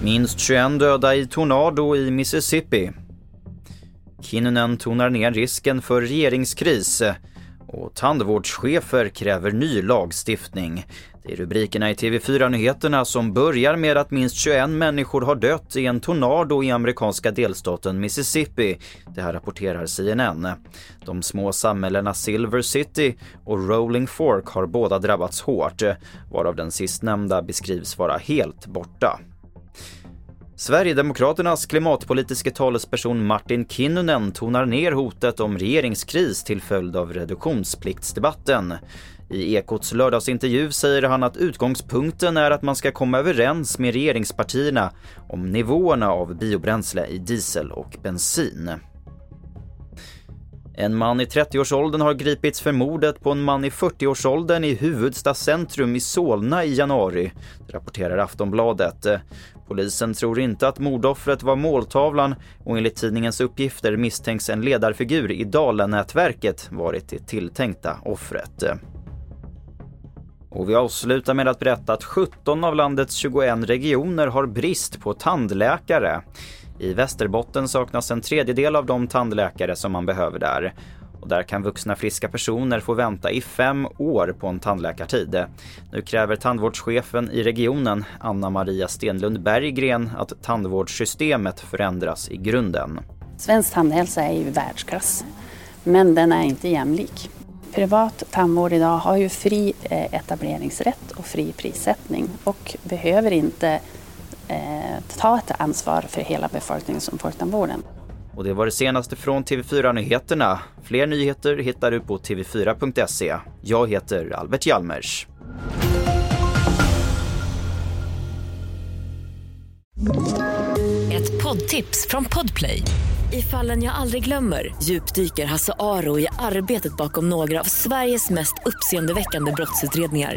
Minst 21 döda i tornado i Mississippi. Kinnunen tonar ner risken för regeringskris och tandvårdschefer kräver ny lagstiftning. Det är rubrikerna i TV4-nyheterna som börjar med att minst 21 människor har dött i en tornado i amerikanska delstaten Mississippi. Det här rapporterar CNN. De små samhällena Silver City och Rolling Fork har båda drabbats hårt, varav den sistnämnda beskrivs vara helt borta. Sverigedemokraternas klimatpolitiska talesperson Martin Kinnunen tonar ner hotet om regeringskris till följd av reduktionspliktsdebatten. I Ekots lördagsintervju säger han att utgångspunkten är att man ska komma överens med regeringspartierna om nivåerna av biobränsle i diesel och bensin. En man i 30-årsåldern har gripits för mordet på en man i 40-årsåldern i huvudstadscentrum i Solna i januari, rapporterar Aftonbladet. Polisen tror inte att mordoffret var måltavlan och enligt tidningens uppgifter misstänks en ledarfigur i Dalen-nätverket varit det tilltänkta offret. Och vi avslutar med att berätta att 17 av landets 21 regioner har brist på tandläkare. I Västerbotten saknas en tredjedel av de tandläkare som man behöver där. Och där kan vuxna friska personer få vänta i fem år på en tandläkartid. Nu kräver tandvårdschefen i regionen, Anna-Maria Stenlund Berggren, att tandvårdssystemet förändras i grunden. Svensk tandhälsa är ju världsklass, men den är inte jämlik. Privat tandvård idag har ju fri eh, etableringsrätt och fri prissättning och behöver inte ta ett ansvar för hela befolkningen som folktandvården. Och det var det senaste från TV4 Nyheterna. Fler nyheter hittar du på tv4.se. Jag heter Albert Hjalmers. Ett poddtips från Podplay. I fallen jag aldrig glömmer djupdyker Hasse Aro i arbetet bakom några av Sveriges mest uppseendeväckande brottsutredningar